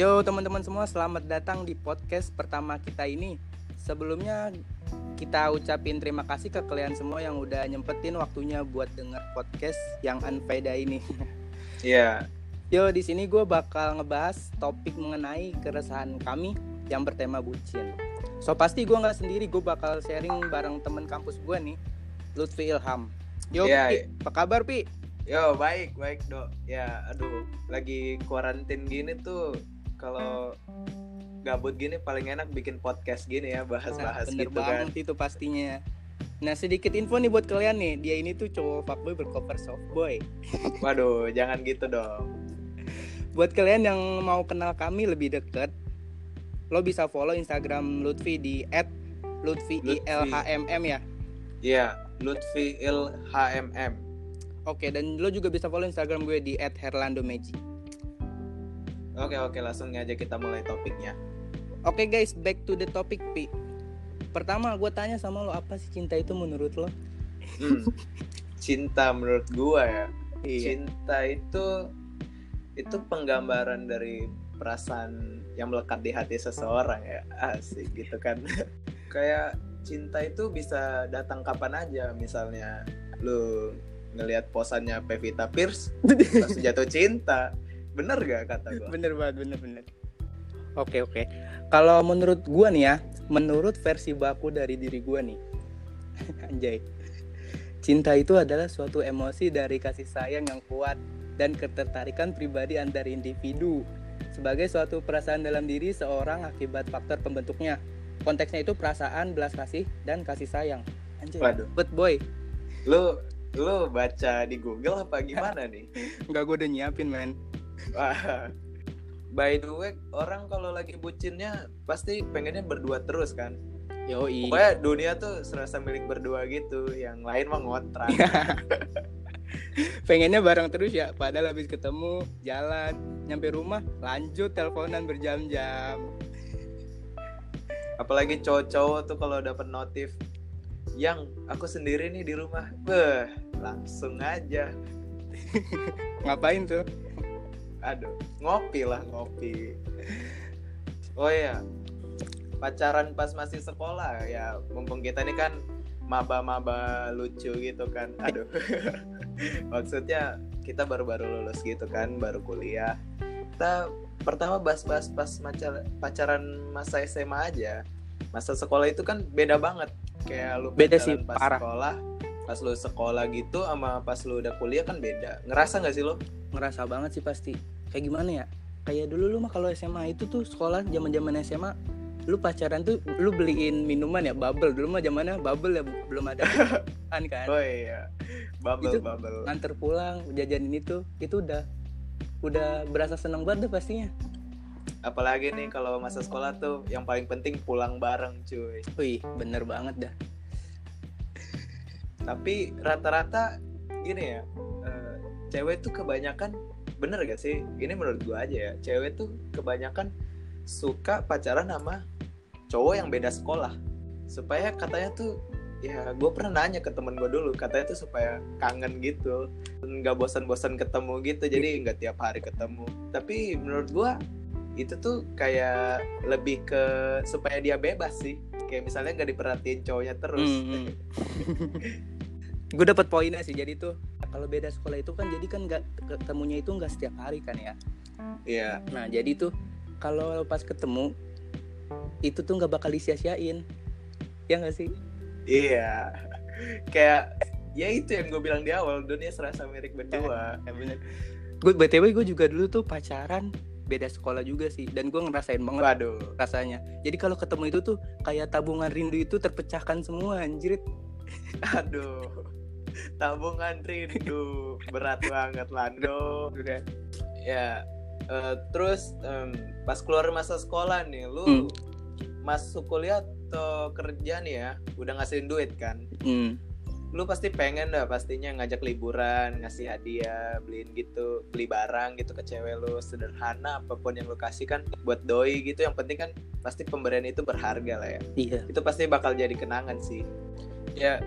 Yo teman-teman semua selamat datang di podcast pertama kita ini Sebelumnya kita ucapin terima kasih ke kalian semua yang udah nyempetin waktunya buat denger podcast yang unfaida ini Iya. Yo di sini gue bakal ngebahas topik mengenai keresahan kami yang bertema bucin So pasti gue nggak sendiri, gue bakal sharing bareng temen kampus gue nih Lutfi Ilham Yo Iya, Pi, apa kabar Pi? Yo, baik, baik, Dok. Ya, aduh, lagi kuarantin gini tuh kalau gabut gini paling enak bikin podcast gini ya, bahas-bahas Nah, gitu kan. itu pastinya. Nah sedikit info nih buat kalian nih, dia ini tuh cowok fuckboy bercover softboy. Waduh, jangan gitu dong. Buat kalian yang mau kenal kami lebih deket, lo bisa follow Instagram Lutfi di @lutfi Lutfi. ilhmm ya. Iya, Lutfi. Oke, dan lo juga bisa follow Instagram gue di @herlandomeji. Oke, oke, langsung aja kita mulai topiknya. Oke guys, back to the topic Pi. Pertama gue tanya sama lo apa sih cinta itu menurut lo? Hmm. Cinta menurut gua ya. Iya. Cinta itu itu penggambaran dari perasaan yang melekat di hati seseorang ya. Asik gitu kan. Kayak cinta itu bisa datang kapan aja. Misalnya lu ngelihat posannya Pevita Pierce langsung jatuh cinta. Bener gak kata gua? Bener banget, bener bener. Oke oke. Kalau menurut gua nih ya, menurut versi baku dari diri gua nih, anjay. Cinta itu adalah suatu emosi dari kasih sayang yang kuat dan ketertarikan pribadi antar individu sebagai suatu perasaan dalam diri seorang akibat faktor pembentuknya. Konteksnya itu perasaan, belas kasih, dan kasih sayang. Anjay. Waduh. Bet boy, Lu lu baca di Google apa gimana nih? nggak gue udah nyiapin men. By the way, orang kalau lagi bucinnya pasti pengennya berdua terus kan. Yoi. Pokoknya dunia tuh serasa milik berdua gitu, yang lain mah ngontrak. pengennya bareng terus ya padahal habis ketemu jalan nyampe rumah lanjut teleponan berjam-jam Apalagi cowok-cowok tuh kalau dapat notif yang aku sendiri nih di rumah, beh, langsung aja. ngapain tuh Aduh, ngopi lah ngopi. Oh iya, pacaran pas masih sekolah ya, mumpung kita ini kan maba-maba lucu gitu kan. Aduh, maksudnya kita baru-baru lulus gitu kan, baru kuliah. Kita pertama bahas-bahas pas pacaran masa SMA aja. Masa sekolah itu kan beda banget. Kayak lu Beda sih, pas parah. sekolah, pas lu sekolah gitu sama pas lu udah kuliah kan beda. Ngerasa nggak sih lo? Ngerasa banget sih pasti. Kayak gimana ya? Kayak dulu lu mah kalau SMA itu tuh sekolah zaman zaman SMA lu pacaran tuh lu beliin minuman ya bubble. Dulu mah zamannya bubble ya belum ada kan kan. Oh iya, bubble Itu- bubble. nganter pulang jajanin itu itu udah udah berasa seneng banget deh pastinya. Apalagi nih kalau masa sekolah tuh yang paling penting pulang bareng cuy. wih bener banget dah. Tapi rata-rata gini ya, cewek tuh kebanyakan bener gak sih? Ini menurut gua aja ya, cewek tuh kebanyakan suka pacaran sama cowok yang beda sekolah. Supaya katanya tuh ya gue pernah nanya ke temen gue dulu katanya tuh supaya kangen gitu nggak bosan-bosan ketemu gitu jadi nggak tiap hari ketemu tapi menurut gue itu tuh kayak lebih ke supaya dia bebas sih kayak misalnya nggak diperhatiin cowoknya terus Hmm, gue dapat poinnya sih jadi tuh kalau beda sekolah itu kan jadi kan nggak ketemunya itu nggak setiap hari kan ya? Iya. Nah jadi tuh kalau pas ketemu itu tuh nggak bakal disia-siain. Ya nggak sih? Iya. Kayak ya itu yang gue bilang di awal dunia serasa milik berdua. Ya bener gue btw gue juga dulu tuh pacaran beda sekolah juga sih dan gue ngerasain banget waduh. rasanya. Jadi kalau ketemu itu tuh kayak tabungan rindu itu terpecahkan semua anjir aduh. Tabungan rindu berat banget Lando. Udah. Ya eh, terus em, pas keluar masa sekolah nih lu Hmm. masuk kuliah atau kerja nih ya? Udah ngasihin duit kan? Hmm. lu pasti pengen dah pastinya ngajak liburan ngasih hadiah beliin gitu beli barang gitu ke cewek lu sederhana apa pun yang lu kasih kan buat doi gitu. Yang penting kan pasti pemberian itu berharga lah ya. Iya. Itu pasti bakal jadi kenangan sih ya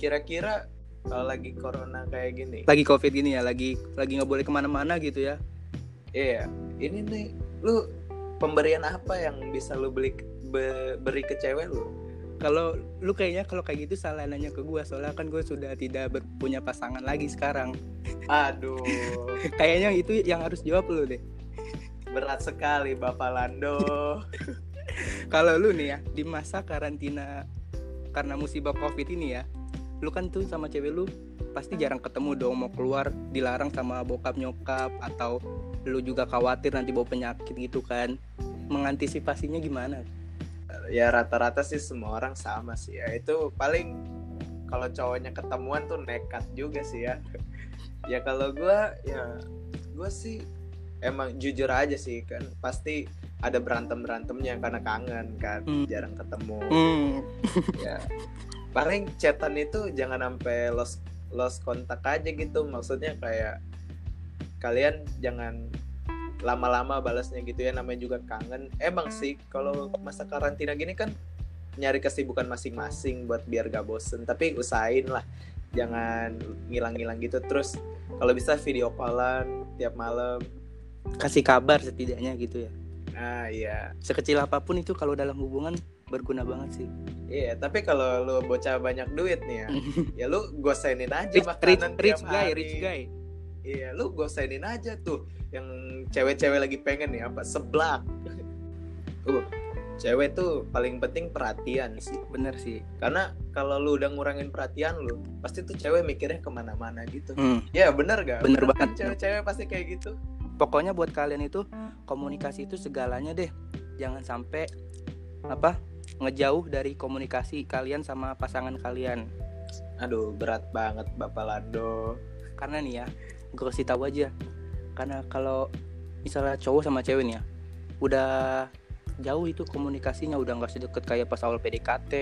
kira-kira kalau lagi corona kayak gini. Lagi covid gini ya lagi lagi nggak boleh ke mana-mana gitu ya. Iya ini nih lu pemberian apa yang bisa lu beli be- beri ke cewek lu? Kalau lu kayaknya kalau kayak gitu salah nanya ke gue soalnya kan gue sudah tidak punya pasangan lagi sekarang. Aduh. Kayaknya itu yang harus jawab lu deh. Berat sekali bapak Lando. Kalau lu nih ya di masa karantina karena musibah covid ini ya. Lu kan tuh sama cewek lu pasti jarang ketemu dong mau keluar dilarang sama bokap nyokap atau lu juga khawatir nanti bawa penyakit gitu kan. Mengantisipasinya gimana? Ya rata-rata sih semua orang sama sih ya. Itu paling kalau cowoknya ketemuan tuh nekat juga sih ya. Ya kalau gue ya gue sih emang jujur aja sih kan. Pasti ada berantem berantemnya karena kangen kan Hmm. jarang ketemu. Hmm. ya. Paling chatan itu jangan sampai lost lost kontak aja gitu. Maksudnya kayak kalian jangan lama-lama balasnya gitu ya namanya juga kangen. Emang sih kalau masa karantina gini kan nyari kesibukan masing-masing buat biar gak bosen. Tapi usahain lah jangan ngilang-ngilang gitu. Terus kalau bisa video callan tiap malam. Kasih kabar setidaknya gitu ya nah iya sekecil apa pun itu kalau dalam hubungan berguna banget sih iya tapi kalau lu bocah banyak duit nih ya ya lu gosenin aja rich, rich, makanan rich tiap guy hari. rich guy Iya, lu gosenin aja tuh yang cewek-cewek lagi pengen nih apa seblak. uh, cewek tuh paling penting perhatian sih. bener sih Karena kalau lu udah ngurangin perhatian lu, pasti tuh cewek mikirnya ke mana-mana gitu. hmm. Ya bener gak? Bener kan banget. Cewek-cewek pasti kayak gitu. Pokoknya buat kalian itu komunikasi itu segalanya deh. Jangan sampai apa ngejauh dari komunikasi kalian sama pasangan kalian. Aduh, berat banget Bapak Lando. karena nih ya gue kasih tahu aja. Karena kalau misalnya cowok sama cewek nih ya udah jauh itu komunikasinya udah nggak sedekat kayak pas awal PDKT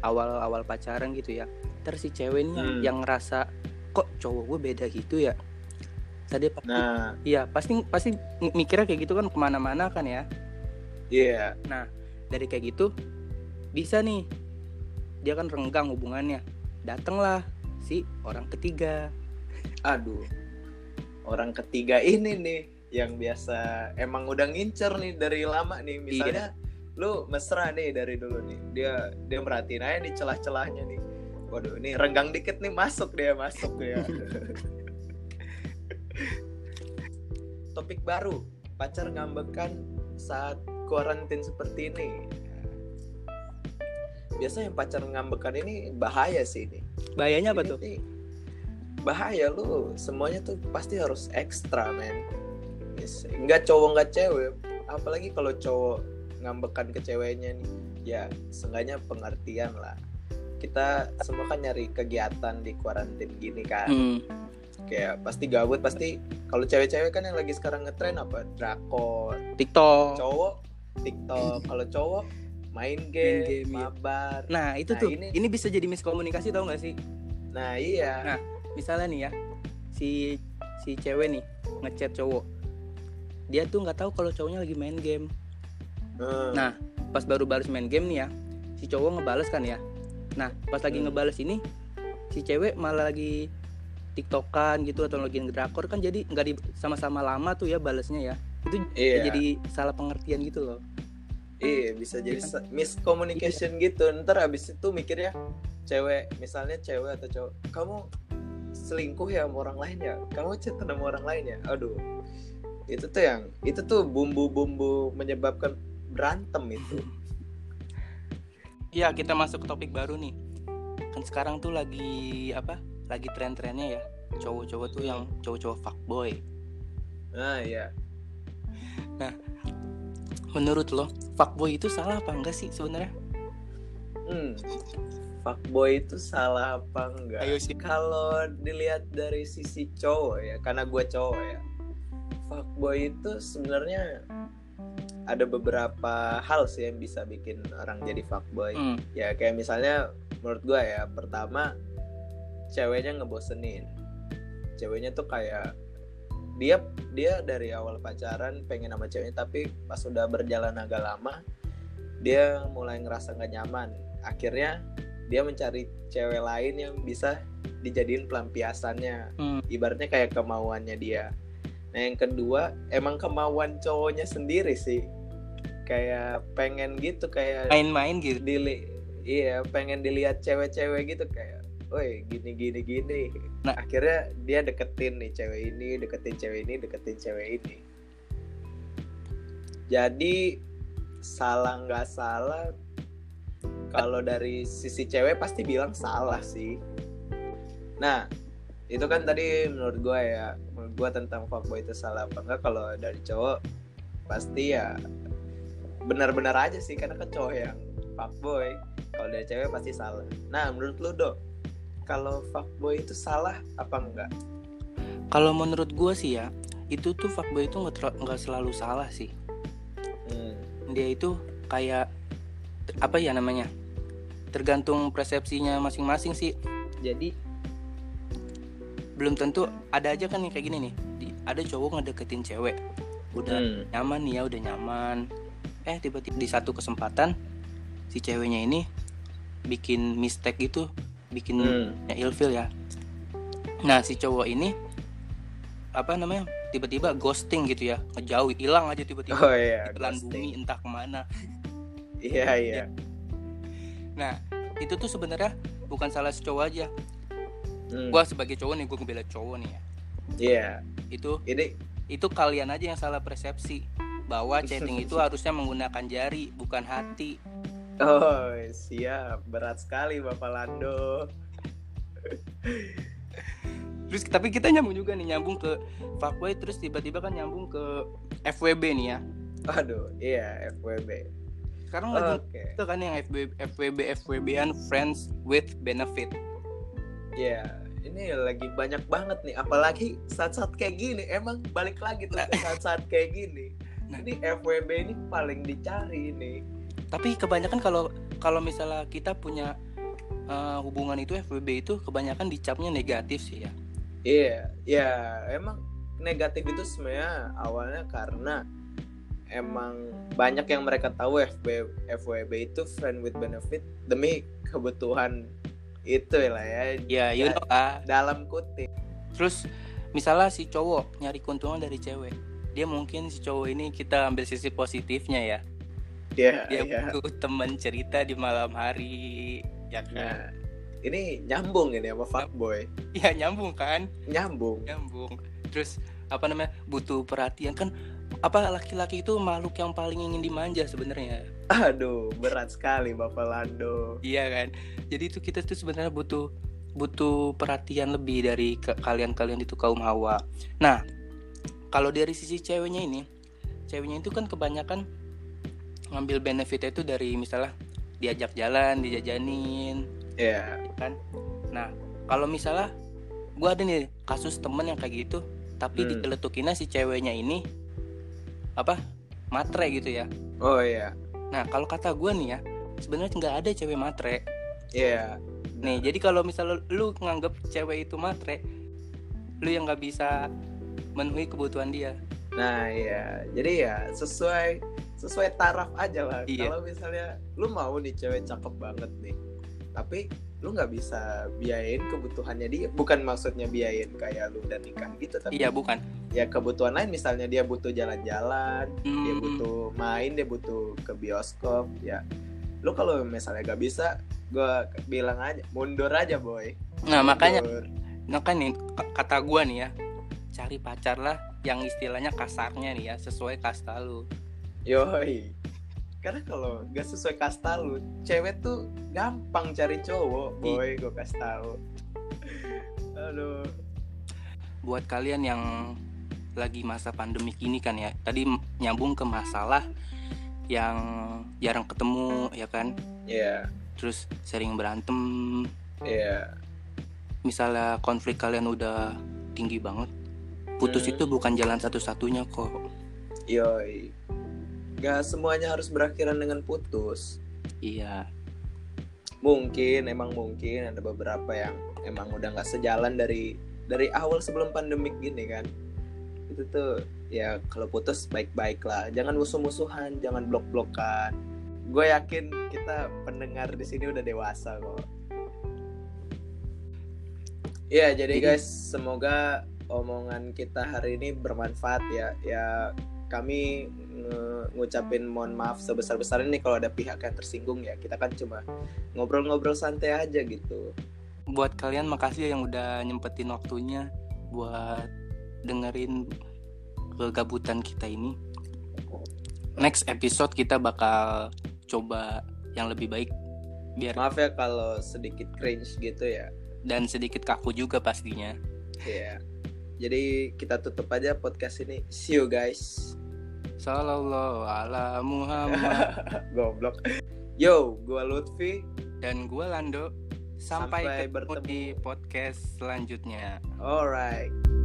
awal awal pacaran gitu ya. Terus si cewek nih Hmm. yang ngerasa kok cowok gue beda gitu ya tadi pasti Nah, iya pasti pasti mikirnya kayak gitu kan ke mana-mana kan ya iya. dari kayak gitu bisa nih dia kan renggang hubungannya datanglah si orang ketiga Aduh. Orang ketiga ini nih yang biasa emang udah ngincer nih dari lama nih. Misalnya lu mesra nih dari dulu nih. Dia dia merhatiin aja nih celah-celahnya nih. Waduh, ini renggang dikit nih masuk dia masuk ya. Topik baru, pacar ngambekan saat kuarantin seperti ini. Biasanya yang pacar ngambekan ini bahaya sih ini. bahayanya apa Ini tuh? nih, bahaya lu semuanya tuh pasti harus ekstra men. Yes, nggak cowok nggak cewek. Apalagi kalau cowok ngambekan ke ceweknya nih ya seenggaknya pengertian lah. Kita semua kan nyari kegiatan di kuarantin gini kan. Hmm, kayak pasti gabut pasti kalau cewek-cewek kan yang lagi sekarang ngetren apa drakor TikTok cowok TikTok kalau cowok main game, game, iya. mabar Nah itu Nah, tuh, ini- ini... bisa jadi miskomunikasi tau gak sih? nah iya Nah. Misalnya nih ya, si si cewek nih ngechat cowok, dia tuh nggak tahu kalau cowoknya lagi main game. Hmm. Nah, pas baru balas main game nih ya, si cowok ngebales kan ya. Nah, pas lagi Hmm. ngebales ini, si cewek malah lagi tiktokan gitu atau lagi ngedrakor kan jadi nggak di sama-sama lama tuh ya balesnya ya. Itu iya jadi salah pengertian gitu loh. Iya bisa jadi Iya sa- miscommunication gitu. Ntar abis itu mikirnya cewek, misalnya cewek atau cowok, kamu selingkuh ya sama orang lain ya, kamu chat sama orang lain ya, aduh, itu tuh yang itu tuh bumbu-bumbu menyebabkan berantem itu. Iya, kita masuk ke topik baru nih. Kan sekarang tuh lagi apa? Lagi tren-trennya ya. Cowok-cowok tuh yang cowok-cowok fuckboy. Nah iya, Menurut lo, fuckboy itu salah apa enggak sih sebenarnya? hmm, fuckboy itu salah apa enggak? Ayo sih. Kalau dilihat dari sisi cowok ya, karena gue cowok ya, fuckboy itu sebenarnya ada beberapa hal sih yang bisa bikin orang jadi fuckboy. Hmm. Ya kayak misalnya menurut gue ya, pertama ceweknya ngebosenin. Ceweknya tuh kayak dia dia dari awal pacaran pengen sama ceweknya tapi pas udah berjalan agak lama dia mulai ngerasa nggak nyaman. Akhirnya dia mencari cewek lain yang bisa dijadiin pelampiasannya. Hmm. ibaratnya kayak kemauannya dia. Nah yang kedua emang kemauan cowoknya sendiri sih. Kayak pengen gitu kayak main-main gitu. dili iya pengen dilihat cewek-cewek gitu kayak woi gini gini gini. Nah. akhirnya dia deketin nih cewek ini deketin cewek ini deketin cewek ini. Jadi salah nggak salah kalau dari sisi cewek pasti bilang salah sih. Nah itu kan tadi menurut gue ya menurut gue tentang fuckboy itu salah apa enggak kalau dari cowok pasti ya benar-benar aja sih karena kan cowok yang fuckboy. Kalau dari cewek pasti salah. Nah menurut lu dok kalau fuckboy itu salah apa enggak? Kalau menurut gue sih ya itu tuh fuckboy itu nggak selalu salah sih. Hmm. dia itu kayak apa ya namanya tergantung persepsinya masing-masing sih. Jadi? Belum tentu ada aja kan yang kayak gini nih ada cowok ngedeketin cewek udah Hmm. nyaman nih ya udah nyaman. Eh tiba-tiba di satu kesempatan si ceweknya ini bikin mistake gitu bikin Hmm. ya ilfil ya. Nah si cowok ini apa namanya tiba-tiba ghosting gitu ya. Ngejauh hilang aja tiba-tiba. Oh iya telan bumi entah ke mana. Iya. iya. Nah itu tuh sebenarnya bukan salah si cowok aja. Hmm. gua sebagai cowok nih gua ngebela cowok nih ya. Iya. Itu ini itu kalian aja yang salah persepsi. Bahwa chatting itu harusnya menggunakan jari bukan hati oh siap berat sekali bapak Lando terus tapi kita nyambung juga nih nyambung ke fuckboy terus tiba-tiba kan nyambung ke FWB nih ya aduh iya FWB sekarang lagi oke itu kan yang FWB FWB FWB-an friends with benefit Iya, ini lagi banyak banget nih, apalagi saat-saat kayak gini. Emang balik lagi tuh ke saat-saat kayak gini. Nah. Ini FWB ini paling dicari ini. Tapi kebanyakan kalau kalau misalnya kita punya eh, hubungan itu FWB itu kebanyakan dicapnya negatif sih ya. Iya, ya emang negatif itu sebenarnya awalnya karena emang banyak yang mereka tahu FB, FWB itu friend with benefit demi kebutuhan itu lah ya. Ya you know lah dalam kutip. terus misalnya si cowok nyari keuntungan dari cewek dia mungkin si cowok ini kita ambil sisi positifnya ya Iya, dia iya. butuh teman cerita di malam hari ya kan Nah, ini nyambung ini sama fuckboy. ya nyambung kan Nyambung. nyambung terus apa namanya butuh perhatian kan apa laki-laki itu makhluk yang paling ingin dimanja sebenarnya Aduh, berat sekali Bapak Lando. iya kan jadi itu kita tuh sebenarnya butuh butuh perhatian lebih dari kalian-kalian itu kaum hawa nah kalau dari sisi ceweknya ini ceweknya itu kan kebanyakan ngambil benefitnya itu dari misalnya diajak jalan dijajanin Iya. ya kan nah kalau misalnya gua ada nih kasus temen yang kayak gitu tapi Hmm. si ceweknya ini apa matre gitu ya Oh iya. nah kalau kata gua nih ya sebenarnya nggak ada cewek matre Iya. nih jadi kalau misalnya lu nganggap cewek itu matre lu yang nggak bisa memenuhi kebutuhan dia Nah, iya. Jadi ya sesuai sesuai taraf aja lah. Iya. Kalau misalnya lu mau nih cewek cakep banget nih. Tapi lu nggak bisa biayain kebutuhannya dia. Bukan maksudnya biayain kayak lu udah nikah gitu, tapi iya bukan ya kebutuhan lain misalnya dia butuh jalan-jalan, dia Hmm, butuh main, dia butuh ke bioskop, ya. Lu kalau misalnya gak bisa, gua bilang aja mundur aja, boy. nah makanya Mundur. makanya nih kata gua nih ya cari pacar lah yang istilahnya kasarnya nih ya sesuai kasta lu Yoi. Karena kalau gak sesuai kasta lu, cewek tuh gampang cari cowok, boy, gue kasih tahu. Aduh. buat kalian yang lagi masa pandemik ini kan ya tadi nyambung ke masalah yang jarang ketemu ya kan Iya, terus sering berantem iya. misalnya konflik kalian udah tinggi banget putus Hmm. itu bukan jalan satu-satunya kok Yoi. Gak semuanya harus berakhiran dengan putus. iya Mungkin, emang mungkin ada beberapa yang emang udah gak sejalan dari dari awal sebelum pandemik gini kan. Itu tuh ya kalau putus baik-baik lah. Jangan musuh-musuhan, jangan blok-blokan. Gue yakin kita pendengar di sini udah dewasa kok. Ya, jadi Jadi- guys, semoga omongan kita hari ini bermanfaat ya. Ya kami ngucapin mohon maaf sebesar besarnya nih kalau ada pihak yang tersinggung ya. Kita kan cuma ngobrol-ngobrol santai aja gitu. Buat kalian makasih yang udah nyempetin waktunya buat dengerin kegabutan kita ini. Next episode kita bakal coba yang lebih baik. Biar maaf ya kalau sedikit cringe gitu ya. Dan sedikit kaku juga pastinya. Iya. jadi kita tutup aja podcast ini. See you guys Sallallahu ala Muhammad. Goblok. Yo gua Lutfi. Dan gue Lando. Sampai, Sampai ketemu bertemu. di podcast selanjutnya. Alright